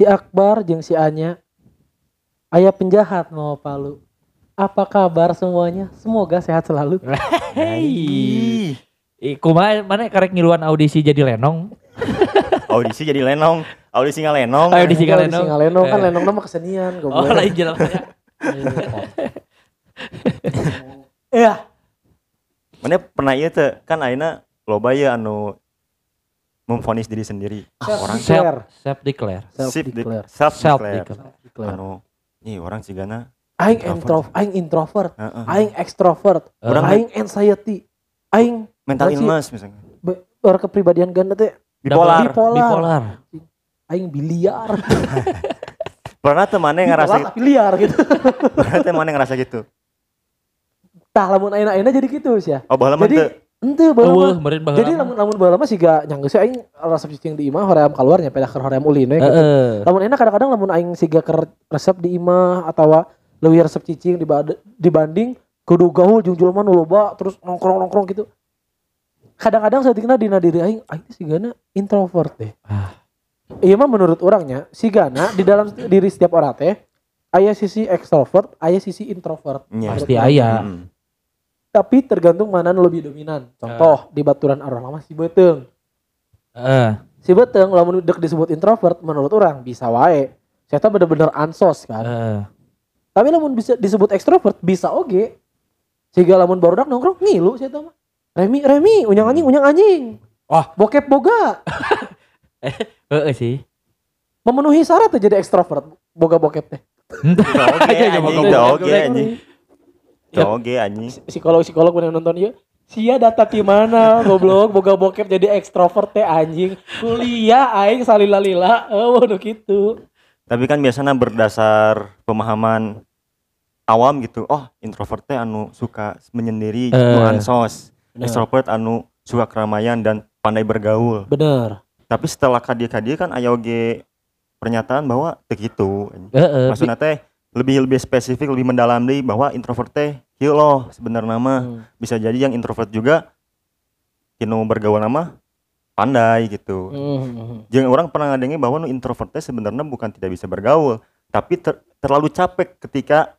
Si Akbar jeung si Anya Ayah penjahat mau palu Apa kabar semuanya? Semoga sehat selalu Hei. Eh, kumaha mana karek ngiluan audisi jadi lenong? Audisi jadi lenong. Audisi nggak lenong. Audisi di Lenong. Singalenong kan Eh. Lenong nama kesenian Oh, lain jelas. Iya Mana pernah iya teh kan aina loba ya anu memfonis diri sendiri. Ah, orang Declare. Self declare. Self self declare. self Self declare. Anu, nih orang cigana. Aing Introvert. aing introvert, aing extrovert, aing anxiety, aing mental Masih- illness misalnya. be- berkepribadian ganda teh, Bipolar. Bipolar. Aing biliar, Pernah temannya ngerasa tapi liar gitu. pernah temannya ngerasa gitu. Tah lamun aina aina jadi gitu sih ya. Oh, Jadi. Ente Eueuh, baheula. meureun baheula. Jadi lamun lamun baheula mah siga nyanggeus aing resep cicing di imah hoream keluar nya pedah ke hoream ulin we gitu. Heeh. Lamun enak kadang-kadang lamun aing siga ke resep di imah atau leuwih resep cicing dibanding kudu gaul jeung jelema nu loba terus nongkrong-nongkrong gitu. Kadang-kadang saeutikna dina diri aing aing teh sigana introvert deh. Ah. Iya mah menurut orangnya sigana di dalam diri setiap orang teh aya sisi ekstrovert, aya sisi introvert. Iya. Pasti aya. Mm-mm. Tapi tergantung mana lebih dominan. Contoh di baturan arwah lama si Beteung. Heeh. Si Beteung lamun dek disebut introvert menurut orang bisa wae. Saya bener-bener ansos kan. Heeh. Tapi lamun bisa disebut ekstrovert bisa oge. Sehingga lamun barudak nongkrong ngilu saya mah. Remi, Remi, unyang anjing, unyang anjing. Wah. bokep boga. Heeh sih. Memenuhi syarat jadi ekstrovert. Boga bokep teh. Oge Aja, anjing, ngomong. oge anjing. Psikolog-psikolog yang nonton ya. Sia data di mana goblok boga bokep jadi ekstrovert teh anjing. Kuliah aing salila-lila. Oh, udah gitu. Tapi kan biasanya berdasar pemahaman awam gitu. Oh, introvert teh anu suka menyendiri, gitu, Eh. ansos. Bener. Extrovert anu suka keramaian dan pandai bergaul. Bener. Tapi setelah kadia-kadia kan aya oge pernyataan bahwa teu kitu. Heeh. Maksudnya teh lebih lebih spesifik, lebih mendalam deui bahwa introvert teh kieu loh sebenarnya mah. Hmm. Bisa jadi yang introvert juga kinu bergaul nama pandai gitu. Hmm. Jangan orang pernah ngadengi bahwa nu introvert teh sebenarnya bukan tidak bisa bergaul, tapi ter- terlalu capek ketika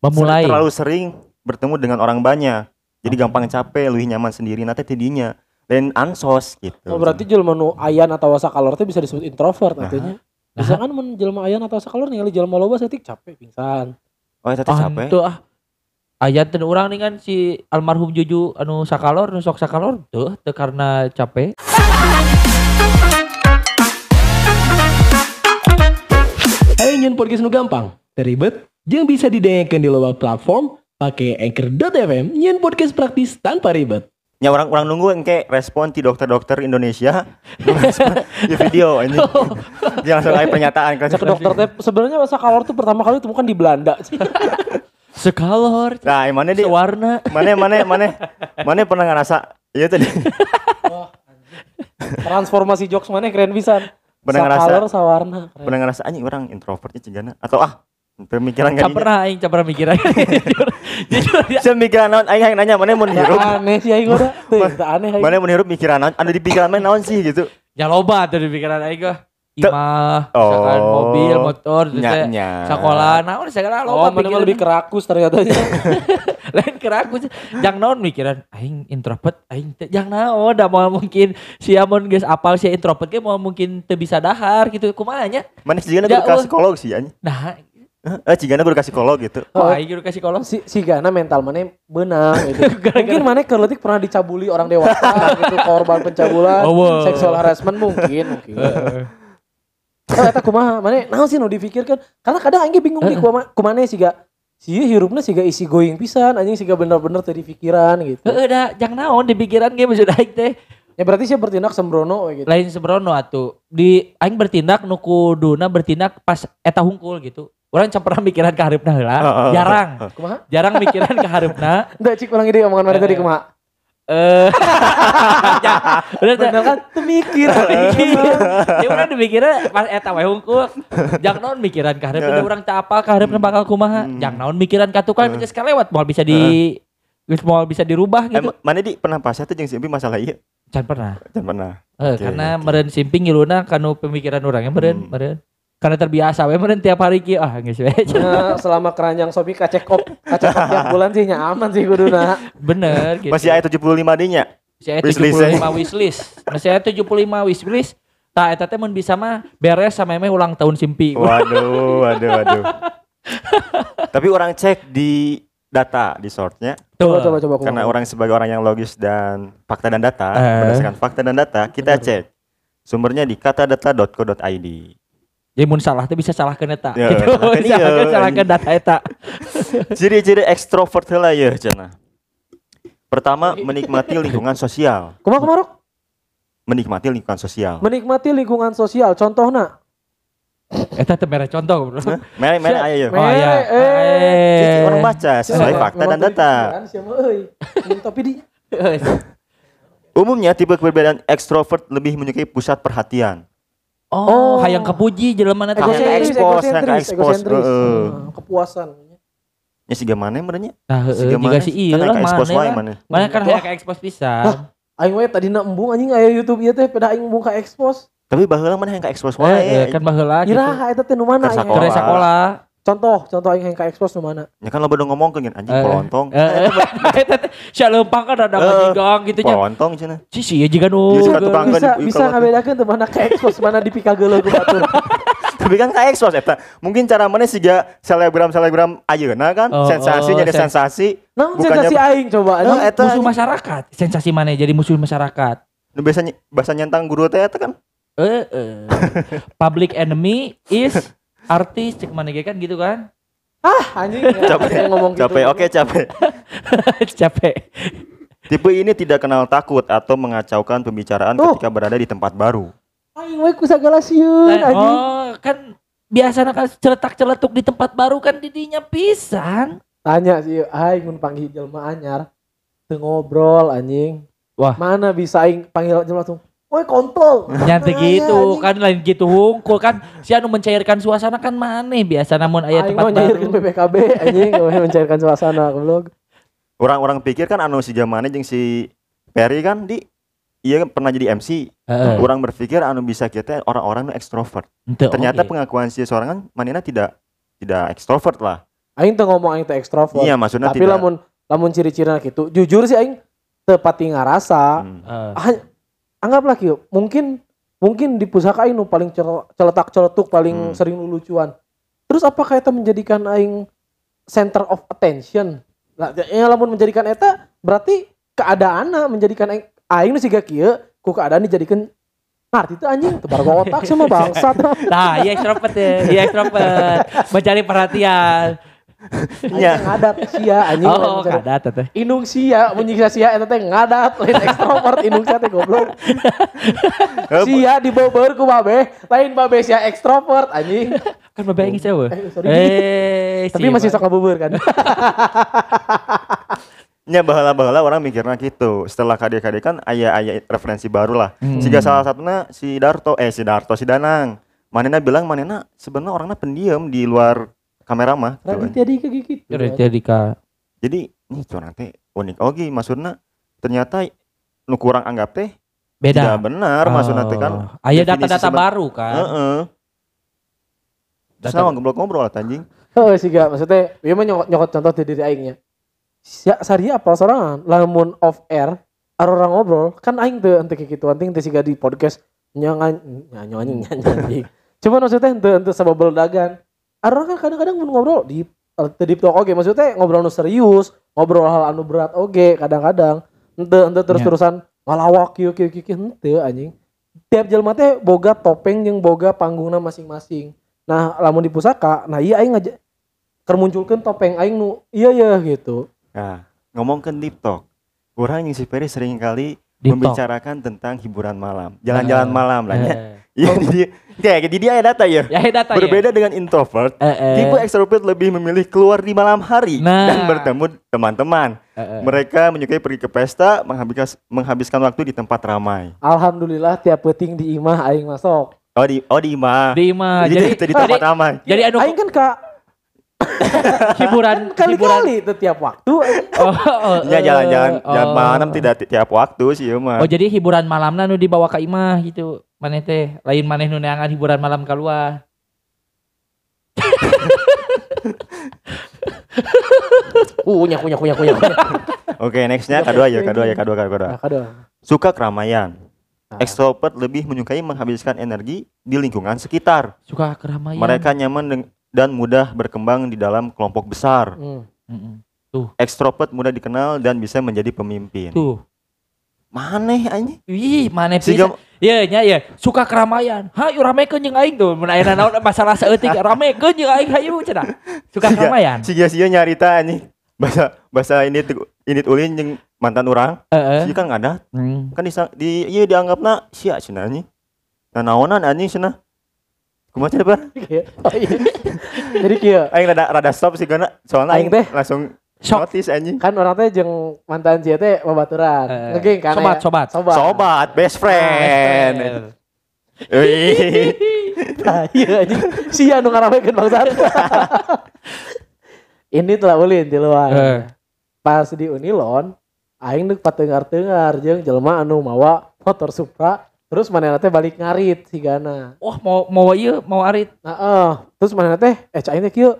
Memulai. terlalu sering bertemu dengan orang banyak. Jadi gampang capek, lebih nyaman sendiri nanti tidinya. Dan ansos gitu. Oh, berarti jelema nu ayan atau sakalor teh bisa disebut introvert Nah. artinya. Bisa kan mun jelema ayan atau sakalor ningali jelema loba setik capek pingsan. Oh, itu teh capek. Antu ah. Ayat dan orang nih kan si almarhum Juju anu sakalor nu sok sakalor tuh teu karena capek. Ayo nyun podcast nu gampang, teribet, jeung bisa didengarkan di loba platform pakai anchor.fm nyun podcast praktis tanpa ribet. Ya orang orang nunggu engke respon ti dokter-dokter Indonesia di video ini. Dia langsung aya pernyataan kan. Cek dokter teh sebenarnya sakalor tuh pertama kali ditemukan di Belanda. Sekalor, Nah, mana di sewarna. mana mana mana mana pernah ngerasa iya tadi Transformasi jokes mana keren pisan. Pernah ngerasa- Sakalor sawarna. Keren. pernah ngerasa anjing orang introvertnya cigana atau ah pemikiran kan pernah aing pernah mikiran. Jujur. Ya. saya mikiran naon aing hayang nanya mana mun hirup Aneh sih aing udah. Tuh, teu aneh aing. mana mun hirup mikiran naon anu di pikiran mana naon sih gitu Ya loba tuh di pikiran aing. Teu- Imah, misalkan Oh. mobil, motor, teh sekolah, naon segala Oh, loba mana mah lebih pikiran. kerakus ternyata. Lain keraku Jang naon mikiran aing introvert, aing teh jang naon da mau mungkin si Amon geus apal si introvert ge mau mungkin teu bisa dahar gitu kumaha nya. mana cigana Ya, guru ka psikolog sih anjing Nah, eh cigana guru ka psikolog gitu. Kok aing kudu kasih kolom si, si Gana mental mana benang gitu. mungkin mana kerletik pernah dicabuli orang dewasa gitu korban pencabulan Oh, wow. seksual harassment mungkin mungkin. Oh eta kumaha mana naon sih nu dipikirkan karena kadang aing ge bingung nih kumaha kumane sih ga si hirupna sih ga isi going pisan anjing sih ga bener-bener tadi pikiran gitu. Heeh da jang naon di pikiran ge maksud aing teh? Ya berarti sih bertindak sembrono gitu. lain sebrono atuh. Di aing bertindak nu kuduna bertindak pas eta hungkul gitu orang can pernah mikiran ke hareupeuna heula Heeh. jarang Kumaha? jarang mikiran ke hareupeuna Enggak cik ulang ide omongan mana tadi kumaha? eh ya, udah teh. Bener kan? Tuh mikir. ya udah dipikirnya pas eta wae hungkul jang naon mikiran ka hareupeuna urang teu apal ka hareupeuna bakal kumaha jang naon mikiran ka tukang geus kalewat moal bisa di geus moal bisa dirubah Eh, gitu mana di pernah pas tuh jeung si Empi masalah ieu? can pernah Jangan pernah. Eh, karena meren simping ngiluna kanu pemikiran orang ya meren Hmm. meren karena terbiasa we meren tiap hari ki ah geus we Nah, selama keranjang Sobi kacek op, kacek op tiap bulan sih nya aman sih kuduna. bener gitu. Masih aya 75 dinya. saya wishlist, 75 wishlist. Masih aya 75 wishlist. Tah eta teh mun bisa mah beres sama emeh ulang tahun simpi. Waduh, waduh, waduh. Tapi orang cek di data di sortnya Coba coba coba karena orang sebagai orang yang logis dan fakta dan data Eh. berdasarkan fakta dan data kita cek. Sumbernya di katadata.co.id jadi mun salah teh bisa salahkeun eta. Ya, gitu. salahkeun iya. salahkeun salahkeun data eta. Ciri-ciri ekstrovert lah ya cina pertama menikmati lingkungan sosial. Kumaha kumarok? menikmati lingkungan sosial. Menikmati lingkungan sosial. Contohna, eta teh mere contoh bro. Mere mere ayo ya oh iya. Eh. Cici, eh orang baca sesuai fakta dan data? Ini Tapi di. Umumnya tipe keberbedaan ekstrovert lebih menyukai pusat perhatian oh, Oh. hayang kepuji jelema teh. Hayang expose, hayang heeh. Hmm, kepuasan. ya sih gimana merenya Nah, heeh, Siga juga mana? sih iya Kan lah hayang mana mana Mana kan hayang ka expose pisan. Aing we tadi na embung anjing aya YouTube ieu teh pada aing embung ka expose. tapi baheula mana yang ka expose Eh, eh, wae kan baheula gitu. Iraha eta teh nu mana. Keur sekolah. Contoh, contoh yang ka expose nu mana? ya kan lo udah ngomong kan anjing Eh, polontong Eh, eh, teh sia leumpang kan ada Eh, majigang gitu nya. polontong cina Si si jiga nu. Iya. Bisa di- bisa ngabedakeun teu mana ka expose mana di pikageuleuh ku batur. tapi kan ka expose eta mungkin cara mana sih selebgram selebgram ayeuna kan Oh, sensasi oh, jadi sen- sensasi Bukannya- sensasi aing coba anjing? eta musuh masyarakat. Sensasi mana jadi musuh masyarakat? nu biasanya bahasa nyentang guru teh eta kan Eh, eh. Public enemy is artis cek mana kan gitu kan. Anjing ya, capek ngomong gitu. capek oke capek Capek. tipe ini tidak kenal takut atau mengacaukan pembicaraan Tuh. ketika berada di tempat baru Aing we ku sagala sieun Nah, anjing. oh, kan biasa kan celetak-celetuk di tempat baru kan didinya pisan. Tanya sih aing mun panggil jelema anyar teu ngobrol anjing. Wah. Mana bisa aing panggil jelema langsung Woi kontol. Nyantai gitu ya, kan lain gitu hungkul kan si anu mencairkan suasana kan maneh biasa namun aya Aing tempat baru. PPKB anjing mencairkan suasana goblok. orang-orang pikir kan anu si zamane jeung si Perry kan di iya pernah jadi MC Heeh. orang berpikir anu bisa kita orang-orang nu ekstrovert ternyata oge. pengakuan si seorang kan manena tidak tidak ekstrovert lah Aing teu ngomong aing teu ekstrovert. iya maksudnya Tapi tidak lamun lamun ciri-cirina gitu, jujur sih aing teu pati ngarasa. Hmm. Ah, anggaplah kieu, mungkin mungkin di pusaka aing nu paling cel- celetak-celetuk paling Hmm. sering lucuan. Terus apakah eta menjadikan aing center of attention? Lah ya lamun menjadikan eta berarti keadaanna menjadikan aing aing nu siga kieu ku keadaan dijadikan ngarti teu anjing teu bargo otak sama bangsat. Nah, iya extrovert ya, iya extrovert. Mencari perhatian. Iya. Ngadat sia anjing Oh, mencari- kada teh. Inung sia mun nyiksa sia eta teh ngadat lain ekstrovert inung sia teh goblok. sia dibeubeur ku babe, lain babe sia ekstrovert anjing. Kan babe aing sewa. Eh, sorry. Eh, Tapi masih sok ngabeubeur kan. nya bahala-bahala orang mikirnya gitu setelah KD-KD kan aya aya referensi baru lah Hmm. Siga salah satunya si Darto eh si Darto si Danang manena bilang manena sebenarnya orangnya pendiam di luar kamera mah gitu. Raditya Dika gitu. Raditya Dika. jadi nih curang teh unik oke maksudnya ternyata nu kurang anggap teh Beda. tidak benar maksudnya teh kan Oh. Aya definisi data-data seben- baru kan. Heeh. Terus Data- naon goblok ngobrol atuh, anjing. Heeh sih gak maksudnya ieu mah nyokot, nyokot contoh di diri aingnya. Sia saria apa sorangan lamun off air orang ngobrol kan aing teu henteu kitu anting teu siga di podcast nyangan nyanyi nyanyi anjing. Cuma maksudnya henteu henteu sababel dagan. Aro kan kadang-kadang mun ngobrol di teu di talk oge maksudnya ngobrol nu serius, ngobrol hal anu berat oge kadang-kadang henteu henteu terus-terusan ngalawak kieu kieu kieu henteu anjing. Tiap jelema teh boga topeng jeung boga panggungna masing-masing. Nah, lamun di pusaka, nah iya aing aja kermunculkeun topeng aing nu iya ya gitu. Nah, ngomongkeun deep talk. Orang yang si Peri sering kali Di membicarakan tentang hiburan malam, jalan-jalan malam lah ya. Iya, jadi kayak jadi dia ada data ya. Ya data ya. Berbeda dengan introvert, Eh, eh. tipe extrovert lebih memilih keluar di malam hari Nah. dan bertemu teman-teman. Eh, eh. Mereka menyukai pergi ke pesta, menghabiskan menghabiskan waktu di tempat ramai. Alhamdulillah tiap peting di imah aing masuk. Oh di oh di Ima. Di Ima. Jadi, Jadi di tempat ramai. jadi anu Aing kan kak hiburan hiburan kali-kali itu tiap waktu. Oh, oh, Ya jalan-jalan oh. jalan malam tidak ti- tiap waktu sih mah. Oh jadi hiburan malamna nu dibawa ke imah gitu. Maneh teh lain maneh nu neangan hiburan malam keluar. Uh, nyak nyak nyak nyak. Oke, nextnya kedua ya, kedua ya, kedua, kedua, kedua. Nah. Suka keramaian. Ah. Extrovert lebih menyukai menghabiskan energi di lingkungan sekitar. Suka keramaian. Mereka nyaman deng- dan mudah berkembang di dalam kelompok besar. Hmm. Mm-mm. Extrovert mudah dikenal dan bisa menjadi pemimpin. Tuh. Maneh anjing. Wih, maneh bisa. Iya nya ya, suka keramaian. Hayu ramekeun jeung aing tuh. Mun aya naon masalah saeutik ramekeun jeung aing hayu cenah. Suka Siga- keramaian. Siga sia nyarita anjing. Bahasa bahasa ini tuh- ini ulin jeung mantan orang. Heeh. Sih kan ngadat. Hmm. Kan disa, di ieu dianggapna sia cenah anjing. Nah naonan anjing cenah. Kumaha Bar? Oh, iya. Jadi kia Aing rada rada stop sih karena soalnya Aing teh langsung Sok. notice anjing. kan orang teh jeung mantan cia teh babaturan. Eh, Ngegeng kan sobat, ya? sobat. Sobat. Sobat, best friend. Wih. Nah, iya anjing. Sia nu ngaramekeun bangsat. Ini telah ulin di luar. Eh. Pas di Unilon aing deuk patengar-tengar jeung jelema anu mawa motor Supra terus manehna teh balik ngarit sigana. Wah, mau mau ieu, mau arit. Nah, eh, terus mana teh, eh cai teh kieu.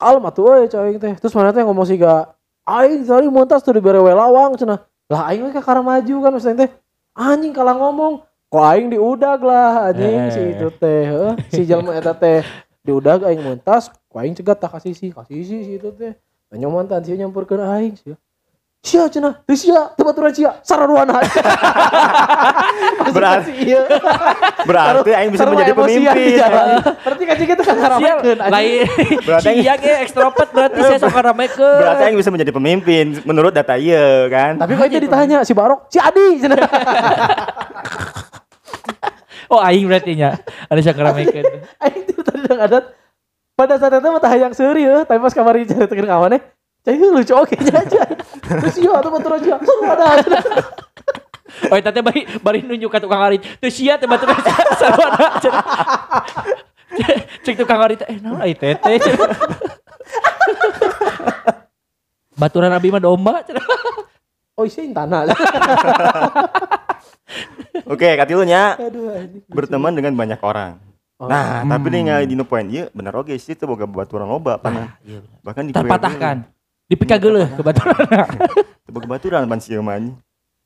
Kalem atuh euy cai teh. Terus mana teh ngomong siga, aing tadi montas tuh dibere we lawang cenah. Lah aing we ka kara maju kan maksudnya teh. Anjing kalah ngomong. Kok aing diudag lah anjing Eh. si itu teh. Heeh, si jelema eta teh diudag aing montas, kok aing cegat tak kasih si, kasih si si itu teh. Tanya mantan sih nyampurkeun aing sih. Sia cenah, teu sia, teu baturan sia, sararuana. Berarti- iya. Berarti aing bisa menjadi pemimpin. Berarti kan kita kan ngaramekeun anjing. lain. Berarti- Si iya ge ekstrovert berarti saya sok ngaramekeun. Berarti aing bisa menjadi pemimpin menurut data ieu kan. Tapi kok itu ditanya si Barok, si Adi. cenah. Oh, aing berarti nya. Ada sok ngaramekeun. Aing itu tadi udah ngadat. Pada saat itu mah tah hayang seuri ya, tapi pas kamari ceritakeun ka mana? Cai lucu oke aja. Terus iya tuh baturan sia. Seru ada. Oh, eta teh bari bari nunjuk ka tukang arit. Teu sia teh sarwana. cenah. Cek tukang arit eh naon ai tete. Baturan abi mah domba. Oh iya tanah. Oke, katilunya berteman dengan banyak orang. Oh. Nah, tapi nih ngali dinu poin ieu bener oge sih teu boga baturan loba pana. Iya bener. Bahkan di Terpatahkan. Dipika geuleuh ke baturan. Teu boga baturan pan sieun mah.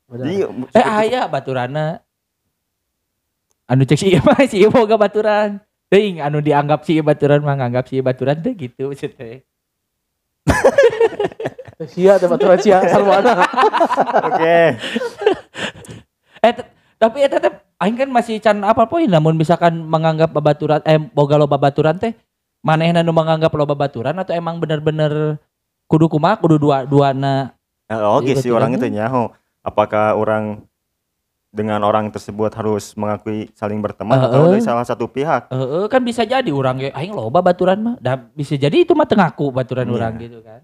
Jadi Eh aya baturana. Anu cek si mah si ieu boga baturan. Teuing anu dianggap si baturan mah nganggap si baturan teh gitu maksud teh. Sia tuh baturan sia sarwana. Oke. Eh tapi eta teh aing kan masih can apa poin namun misalkan menganggap babaturan eh boga lo babaturan teh manehna nu menganggap lo babaturan atau emang bener-bener kudu kumaha kudu dua duana Nah, Oke Iya, sih orang itu nyaho. Apakah orang dengan orang tersebut harus mengakui saling berteman atau Heeh. dari salah satu pihak? Heeh, kan bisa jadi orang ge aing loba baturan mah dah bisa jadi itu mah tengaku baturan Iya. orang gitu kan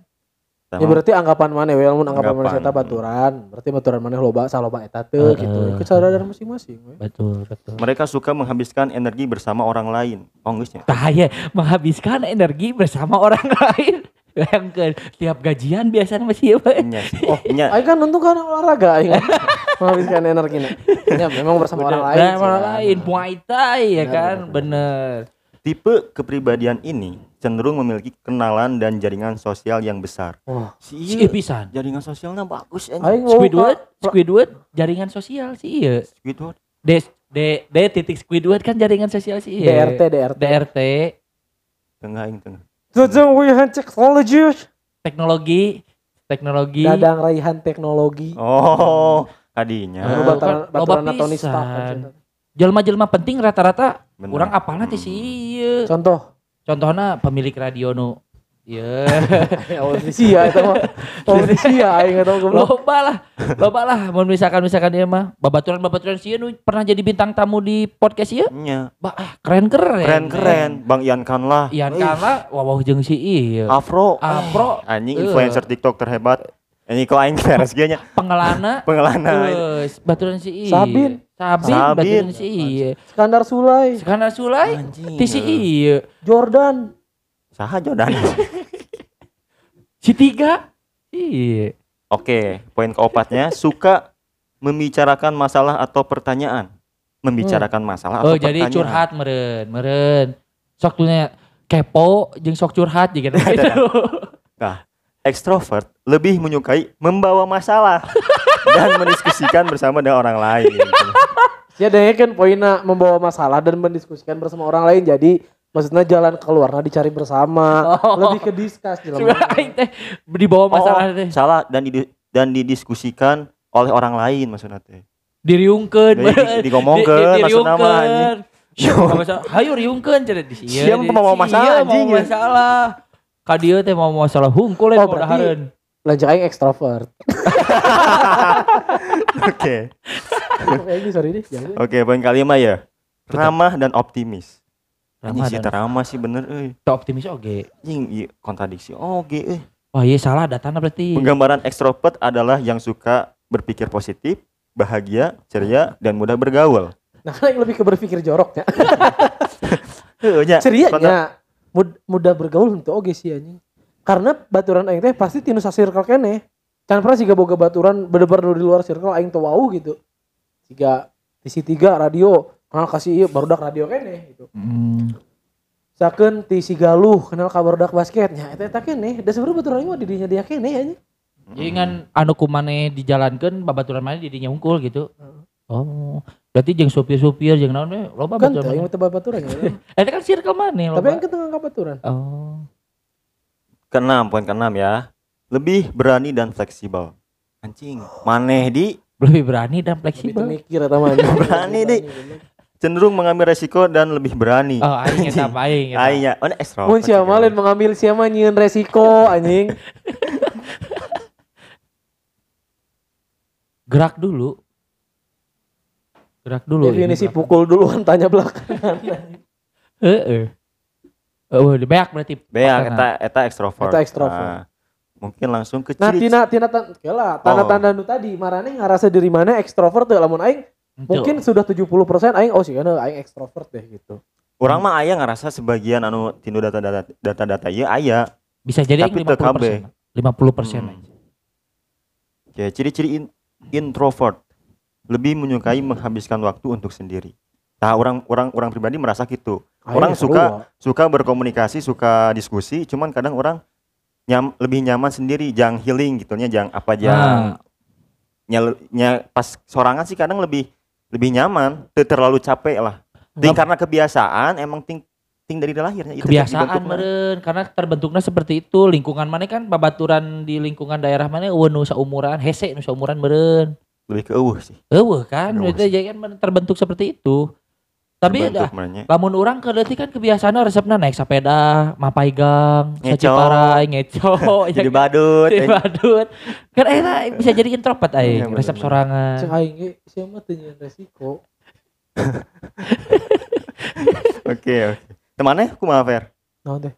Ya berarti anggapan mana we lamun anggapan mana Anggapan. eta baturan. Berarti baturan mana loba saloba eta teu Heeh. gitu. Kesadaran masing-masing we. betul betul Mereka suka menghabiskan energi bersama orang lain. Oh, geus nya. Bahaya menghabiskan energi bersama orang lain. Bayangkan tiap gajian biasanya masih? Nya sih. Oh, nya. Aing kan nonton kan olahraga aing. Menghabiskan energinya. Ya memang bersama orang lain. Sih, orang kan. lain Muay Thai ya Bener, kan, bener, bener. Tipe kepribadian ini cenderung memiliki kenalan dan jaringan sosial yang besar. Wah, Si Si iya, pisan. jaringan sosialnya bagus mau Squidward, Squidward jaringan sosial sih iya. Squidward. D D D titik Squidward kan jaringan sosial sih iya. DRT DRT. DRT Tengah tengah. Tujuh wihan teknologi. teknologi teknologi Dadang raihan teknologi. Oh, tadinya. Baturan kan loba baturan Tony Stark. jelma-jelma penting rata-rata Bener. orang apalna teh sih iya. Contoh. Contohnya pemilik radio nu Iya. awal sia itu mah sia aing mah goblok loba lah. Loba lah. Mun misalkan misalkan dia mah babaturan-babaturan sieun nu pernah jadi bintang tamu di podcast ieu. Nya. Bah, ah, keren-keren. Keren-keren. Bang Ian Kanlah. Ian Kala wawah jeung si ieu. Afro. Afro. Eh, Anjing Eh. influencer TikTok terhebat. Ini kok aing beres nya. Pengelana. Pengelana. Geus, baturan si ieu. Sabin. Sabin, Sabin. baturan si ieu. Skandar Sulai Sekarang Sulai Anjing. ti si ieu. Jordan Saha Jordan. Si tiga. Iya. Oke, poin keempatnya suka membicarakan masalah atau pertanyaan. Membicarakan masalah Oh atau jadi pertanyaan. curhat meren, meren. Sok tunya kepo jeung sok curhat gitu. Nah, ekstrovert lebih menyukai membawa masalah dan mendiskusikan bersama dengan orang lain. gitu. Ya deh kan poinnya membawa masalah dan mendiskusikan bersama orang lain jadi maksudnya jalan keluarnya dicari bersama Oh. lebih ke diskus di Cuma aing teh dibawa masalah Oh, teh. salah dan di, dan didiskusikan oleh orang lain maksudnya teh. Diriungkeun. Di- di- digomongkeun, maksudna mah, anjing. Siapa masalah? Hayu riungkeun cenah di sieun. Siapa mau masalah, anjing, Mau masalah. Ka dieu teh mau masalah hungkul Oh, oh, berarti- dahareun. lanjut aing ekstrovert Oke. ini sorry deh. Oke, poin kelima ya. Ramah dan optimis. Ramah sih ramah sih bener euy. Teu optimis oge. Anjing ieu kontradiksi oge euy. Wah iya salah datana berarti. Penggambaran ekstrovert adalah yang suka berpikir positif, bahagia, ceria, dan mudah bergaul. nah kan yang lebih ke berpikir joroknya Heuh nya. ceria Kontra- nya Mud- mudah bergaul untuk oge sih anjing karena baturan aing teh pasti tinu circle kene can pernah siga boga baturan bener-bener di luar circle aing teu wau gitu siga tisi tiga radio kenal kasih ieu barudak radio kene gitu Hmm. sakeun ti si galuh kenal ka barudak basketnya eta eta kene da sebenarnya baturan aing mah didinya dia kene anjing Jadi kan anu kumane dijalankan babaturan mana didinya unggul gitu. Oh, berarti jeung supir-supir jeung naon we loba kan baturan. aing mana. mah teu bae baturan ya Eta kan circle mana tapi loba. aing ketengah ka baturan Oh. Keenam, poin keenam ya. Lebih berani dan fleksibel. Anjing, maneh di Lebih berani dan lebih fleksibel. mikir eta mah anjing. Berani, Di. Cenderung mengambil resiko dan lebih berani. Oh, aing eta apa aing. Aing ya, oh ekstrovert. Mun sia mah lain mengambil sia mah nyieun resiko anjing. Gerak dulu. Gerak dulu. Definisi ini gerak. pukul duluan tanya belakangan. Heeh. Oh, di beak berarti. Beak, Pasangan. eta eta ekstrovert. Eta ekstrovert. Nah, mungkin langsung ke Nah, ciri tina tina tan kela tanda-tanda nu tadi marane ngarasa diri mana ekstrovert teh lamun aing Mungkin sudah 70% aing oh sih kana aing ekstrovert deh gitu. Orang mah aya ngerasa sebagian anu tinu data-data data-data ieu aya. bisa jadi Tapi aing teu 50%. kabeh. 50% persen Hmm. Ya, ciri-ciri in- introvert lebih menyukai menghabiskan waktu untuk sendiri. Nah, orang orang orang pribadi merasa gitu. Aing Orang seru, suka-. Suka berkomunikasi, suka diskusi, cuman kadang orang nyam, lebih nyaman sendiri, jang healing gitunya, jang apa jang Nah, nya, nya- pas sorangan sih kadang lebih lebih nyaman, teu terlalu capek lah. Ting karena kebiasaan emang ting ting dari lahirnya itu kebiasaan meren karena terbentuknya seperti itu. Lingkungan mana kan babaturan di lingkungan daerah mana eueuh nu saumuran hese nu saumuran meren lebih ke eueuh sih. eueuh kan itu jadi kan terbentuk seperti itu tapi menanya. lamun orang ke leutik kan kebiasaan resepna naik sepeda mapai gang Ngeco. saciparai ngeco Jadi badut. jadi eh. badut kan eta bisa jadi introvert Iya, aing resep sorangan Cek aing ge sia mah teu nyieun resiko. Oke, oke. Temannya kumaha Fer? Naon teh?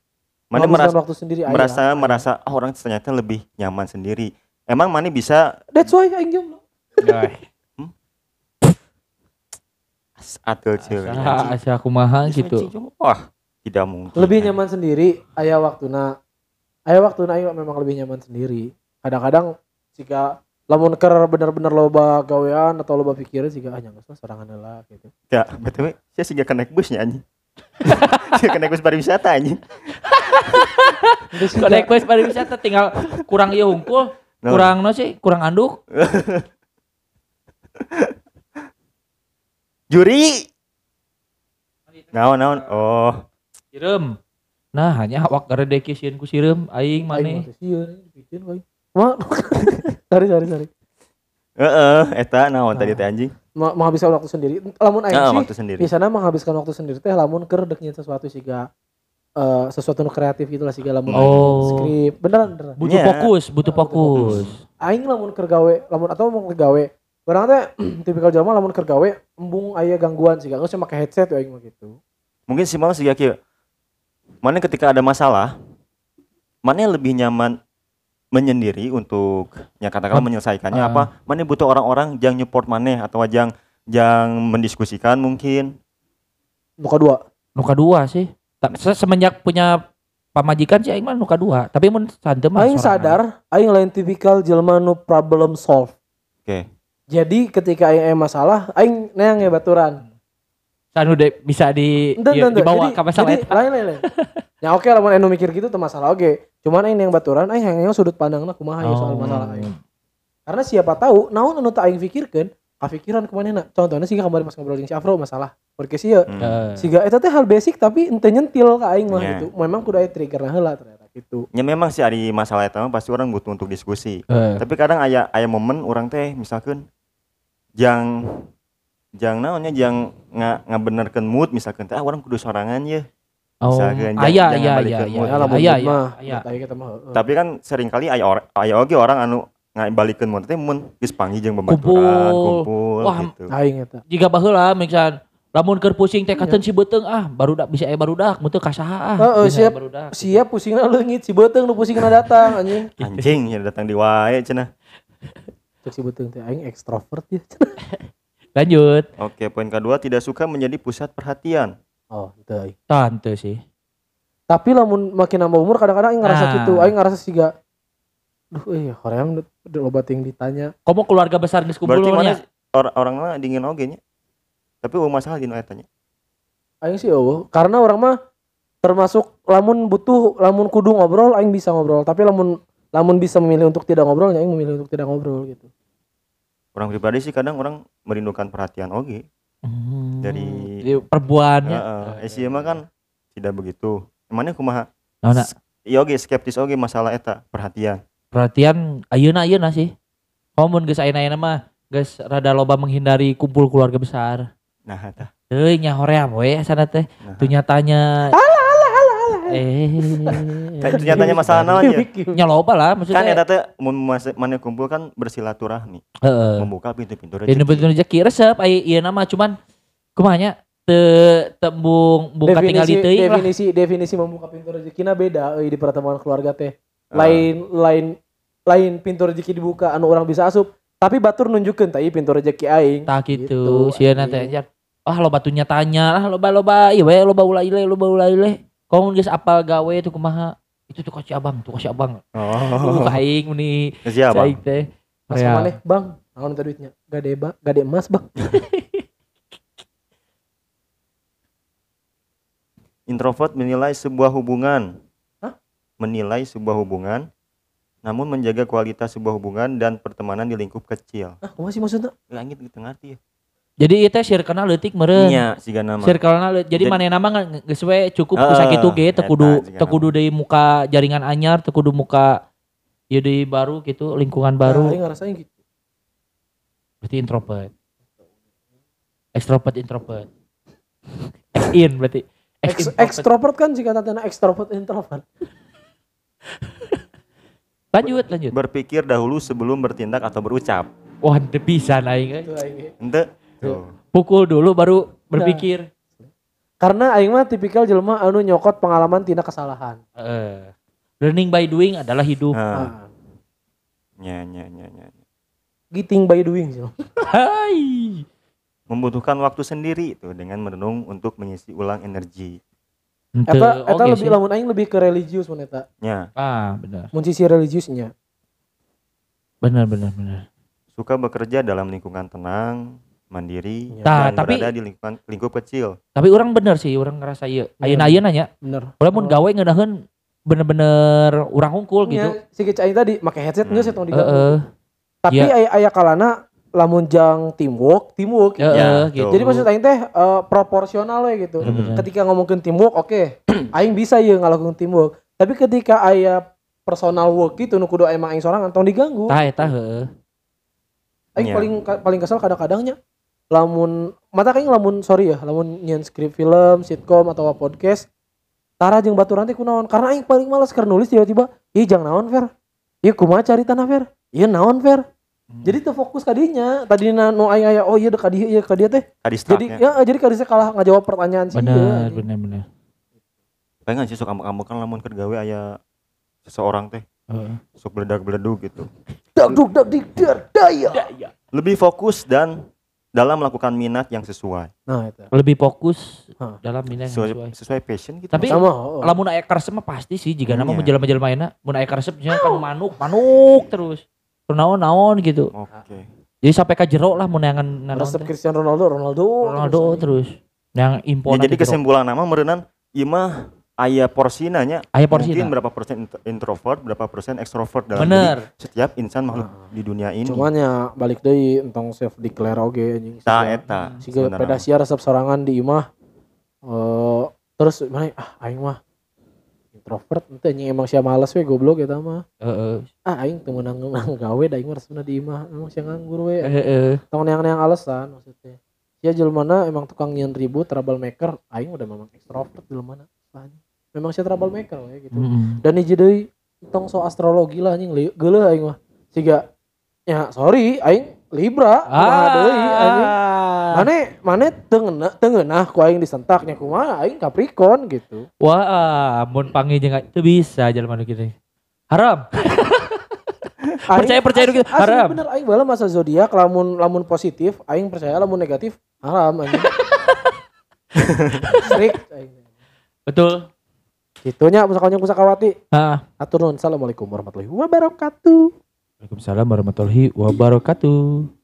Mana merasa waktu sendiri merasa merasa oh, orang ternyata lebih nyaman sendiri. Emang mana bisa That's why aing jomblo. Atau cewek? asa asa kumaha gitu Wah, tidak mungkin. Lebih nyaman sendiri aya waktuna. Aya waktuna aing memang lebih nyaman sendiri. Kadang-kadang jika lamun keur bener-bener loba gawean atau loba pikiran jika ah nyanggeus mah sorangan heula gitu. Ya, betul. Saya sih gak naik busnya anjing. Saya naik bus pariwisata anjing. Naik bus pariwisata tinggal kurang ieu hungkul, No. kurang no sih, kurang anduk. Juri. Naon naon. Oh, Sireum. Nah, hanya awak garedek sieun ku sireum aing we. Wah. sorry sorry sorry. heeh, eta naon tadi teh anjing? Ma- menghabiskan waktu sendiri. Lamun aing Heeh, sih waktu sendiri. biasanya menghabiskan waktu sendiri teh lamun keur sesuatu siga eh, sesuatu nu kreatif gitu lah sih lamun Oh. skrip beneran beneran Butuh Nya. fokus, butuh Ah, butuh fokus. aing lamun keur gawe lamun atau mau keur gawe orang teh tipikal jalma lamun keur gawe embung aya gangguan sih geus make headset ya aing mah gitu Mungkin sih malah sih kieu. Mana ketika ada masalah, mana yang lebih nyaman menyendiri untuk ya katakanlah menyelesaikannya Ah. apa? Mana butuh orang-orang yang nyupport mana atau yang yang mendiskusikan mungkin. nuka dua Nuka dua sih. Tak se- semenjak punya pamajikan sih aing mah nuka dua. Tapi mun santem mah aing sadar aing lain tipikal jelma nu problem solve Oke. Jadi ketika aing aya masalah aing neang ya baturan Sanu deh bisa di ente, ente. dibawa jadi, ke masalah jadi eta. lain lain lain ya oke lamun anu mikir gitu tuh masalah oke cuman aing yang baturan aing yang sudut pandangna kumaha ya soal Oh. masalah aing karena siapa tahu naon anu teu aing pikirkeun kapikiran ke mana contohnya sih kemarin pas ngobrol jeung si Afro masalah podcast ieu Hmm. Heeh. siga eta teh hal basic tapi ente nyentil ka aing mah Ya. gitu memang kudu aya triggerna heula ternyata gitu Ya memang sih ada masalah itu mah pasti orang butuh untuk diskusi. Heeh. Tapi kadang aya aya momen orang teh misalkan jang jang naonnya jang nga ngabenerkeun mood misalkan teh ah orang kudu sorangan ya. Oh, Misalkan, ah, iya iya iya iya ya iya iya iya. kita mah heeh. Tapi kan sering kali aya or, aya oge orang anu ngabalikeun mood teh mun geus panggih jeung babaturan, Kumpul. kumpul Wah, gitu. aing eta Jika baheula mingsan lamun keur pusing teh Iya. katen si beuteung ah baru dak bisa aya barudak muntah ka saha ah. Heeh, siap. siap pusingna leungit si beuteung nu pusingna datang anjing Anjing ya datang di wae cenah. cek si beuteung teh aing ekstrovert ya Lanjut. Oke, poin kedua tidak suka menjadi pusat perhatian. oh teu aing Tante sih. tapi lamun makin nambah umur kadang-kadang aing ngerasa Nah. gitu aing ngerasa siga duh eh hoream udah loba ting ditanya Kamu keluarga besar geus kumpul Berarti mana nya. or, orangnya dingin oge nya. Tapi eueuh masalah dina eta nya. aing sih eueuh karena orang mah termasuk lamun butuh lamun kudu ngobrol aing bisa ngobrol tapi lamun lamun bisa memilih untuk tidak ngobrol ya aing memilih untuk tidak ngobrol gitu Orang pribadi sih kadang orang merindukan perhatian oge. Hmm, Dari- di perbuannya. Heeh. Esi mah kan tidak begitu. Emangnya kumaha? Naona? S- Iya oge skeptis oge masalah eta perhatian. Perhatian ayeuna ayeuna sih. Komun geus ayeuna-ayeuna mah geus rada loba menghindari kumpul keluarga besar. Nah, eta. Teuing nya hoream we sana teh. Nah. Tuh nyatanya Eh. Ternyatanya masalah naon ya? Nya loba lah maksudnya. Kan eta teh mun mana kumpul kan bersilaturahmi, Heeh. membuka pintu-pintu rezeki. Betul rezeki resep ai ieu nama cuman kumanya te tembung buka tinggal di definisi teuing lah. definisi definisi membuka pintu rezekina beda euy di pertemuan keluarga teh Ah. lain lain lain pintu rezeki dibuka anu orang bisa asup tapi batur nunjukkeun tah ieu pintu rezeki aing Tah gitu. Sieuna teh. Ah loba tuh tanya lah loba loba ieu we loba ulah ile loba ulah ile. Kau geus apal gawe tuh kumaha? Itu tuh kasih abang, tuh kasih abang. Oh. Buka aing meni Siapa? cai teh. Mas Ya. maneh bang naon teh duitnya gade ba gade emas bang Introvert menilai sebuah hubungan. Hah? Menilai sebuah hubungan namun menjaga kualitas sebuah hubungan dan pertemanan di lingkup kecil. ah kumaha sih maksudnya Langit gitu ngerti ya. Jadi ieu teh circle-na leutik meureun. Nya siga nama. Leutik. Jadi Jadi- maneh nama geus we cukup ku sakitu ge teu eta kudu juga teu kudu deui muka jaringan anyar, teu kudu muka ieu deui baru gitu, lingkungan nah, baru. aing ngerasain gitu Berarti introvert. Extrovert introvert. Ex in berarti. Ex Ex- introvert. ekstrovert kan jika tanda ekstrovert introvert Lanjut, lanjut. Berpikir dahulu sebelum bertindak atau berucap. Wah, teu bisa aing. Itu aing. Ente. Tuh. Pukul dulu baru berpikir. karena aing mah tipikal jelema anu nyokot pengalaman tina kesalahan Heeh. learning by doing adalah hidup. Nah, nah, nya nya nya nya. giting by doing sih Hai. Membutuhkan waktu sendiri itu dengan merenung untuk mengisi ulang energi. Eta eta lebih lamun aing lebih ke religius mun eta Nya, Ah, benar. mun sisi religiusnya Benar, benar, benar. suka bekerja dalam lingkungan tenang, mandiri, Tah, dan tapi- berada di lingkungan lingkup kecil. Tapi orang bener sih, orang ngerasa ieu. Ayeuna ayeuna nya, bener ulah mun Oh. gawe ngeunaheun bener-bener urang hungkul gitu. Nya, si tadi make headset Hmm. geus eta diganggu Heeh. tapi Iya. aya aya kalana lamun jang teamwork teamwork gitu. Ya, gitu. jadi maksud aing teh eh, proporsional we gitu Bener-bener. ketika ngomongin teamwork oke aing bisa ya ngelakuin teamwork tapi ketika aya personal work gitu nu kudu emang aing sorangan tong diganggu Tah eta heeh. aing Iya. paling paling kesel kadang-kadangnya lamun mata aing lamun sorry ya lamun nyen skrip film sitkom atau podcast Tara jeung baturan teh kunaon? Karena aing paling males keur nulis tiba-tiba, "Ih, jang naon, Fer?" Ieu kumaha carita na, Fer? Ieu naon, Fer? Jadi teu fokus kadinya. Tadina nu aing aya oh iya dek ka dieu ieu ka dieu teh. Tadi Jadi startnya. ya jadi kadise kalah ngajawab pertanyaan sih. Bener, bener, bener. Pengen sih sok kamu kan lamun keur gawe aya seseorang teh Heeh. sok beledak-beleduk gitu. Dak duk dak dik dar daya. Lebih fokus dan dalam melakukan minat yang sesuai. Nah, itu. Lebih fokus Hah. dalam minat yang Sesuai, sesuai. sesuai passion gitu. Tapi Sama. oh. lamun aya karesep mah pasti sih jika nama Iya. menjelma-jelma enak mun aya karesep nya kan manuk manuk terus naon naon gitu Oke. jadi sampai ka jero lah mun yang Resep. Cristiano Ronaldo, Ronaldo. Ronaldo terus yang impor Ya, jadi kesimpulan nama merenang imah aya porsina nya aya porsi mungkin berapa persen int- introvert, berapa persen extrovert dalam bener diri setiap insan makhluk di dunia ini. Cuman ya balik deui entong self declare oge anjing. Tah Siga- eta. Siga resep sorangan di imah. Eh terus mana ah aing mah introvert ente anjing emang sia males we goblok eta mah. heeh Ah aing teu meunang meunang gawe da aing mah resepna di imah emang sia nganggur we. heeh Tong neang-neang alasan maksudnya. Ya jelmana emang tukang nyian ribut troublemaker aing udah memang extrovert jelmana. Anjing. Memang sia troublemaker we gitu. Mm-mm. dan hiji deui tong so astrologi lah anjing. Geuleuh aing mah. Siga ya sorry aing libra. Kumaha deui anjing. Ah mane mane teu ngeunah teu ngeunah ku aing disentaknya. Kumaha aing capricorn gitu. Wah mun panggil jeung teu bisa jelema nu kitu haram. Aing- Percaya- percaya gitu, asli haram. bener aing bala masa zodiak lamun lamun positif aing percaya lamun negatif haram anjing. Strict aing. Betul Itunya pusakanya pusakawati. ah Atur nuhun. Assalamualaikum warahmatullahi wabarakatuh. Waalaikumsalam warahmatullahi wabarakatuh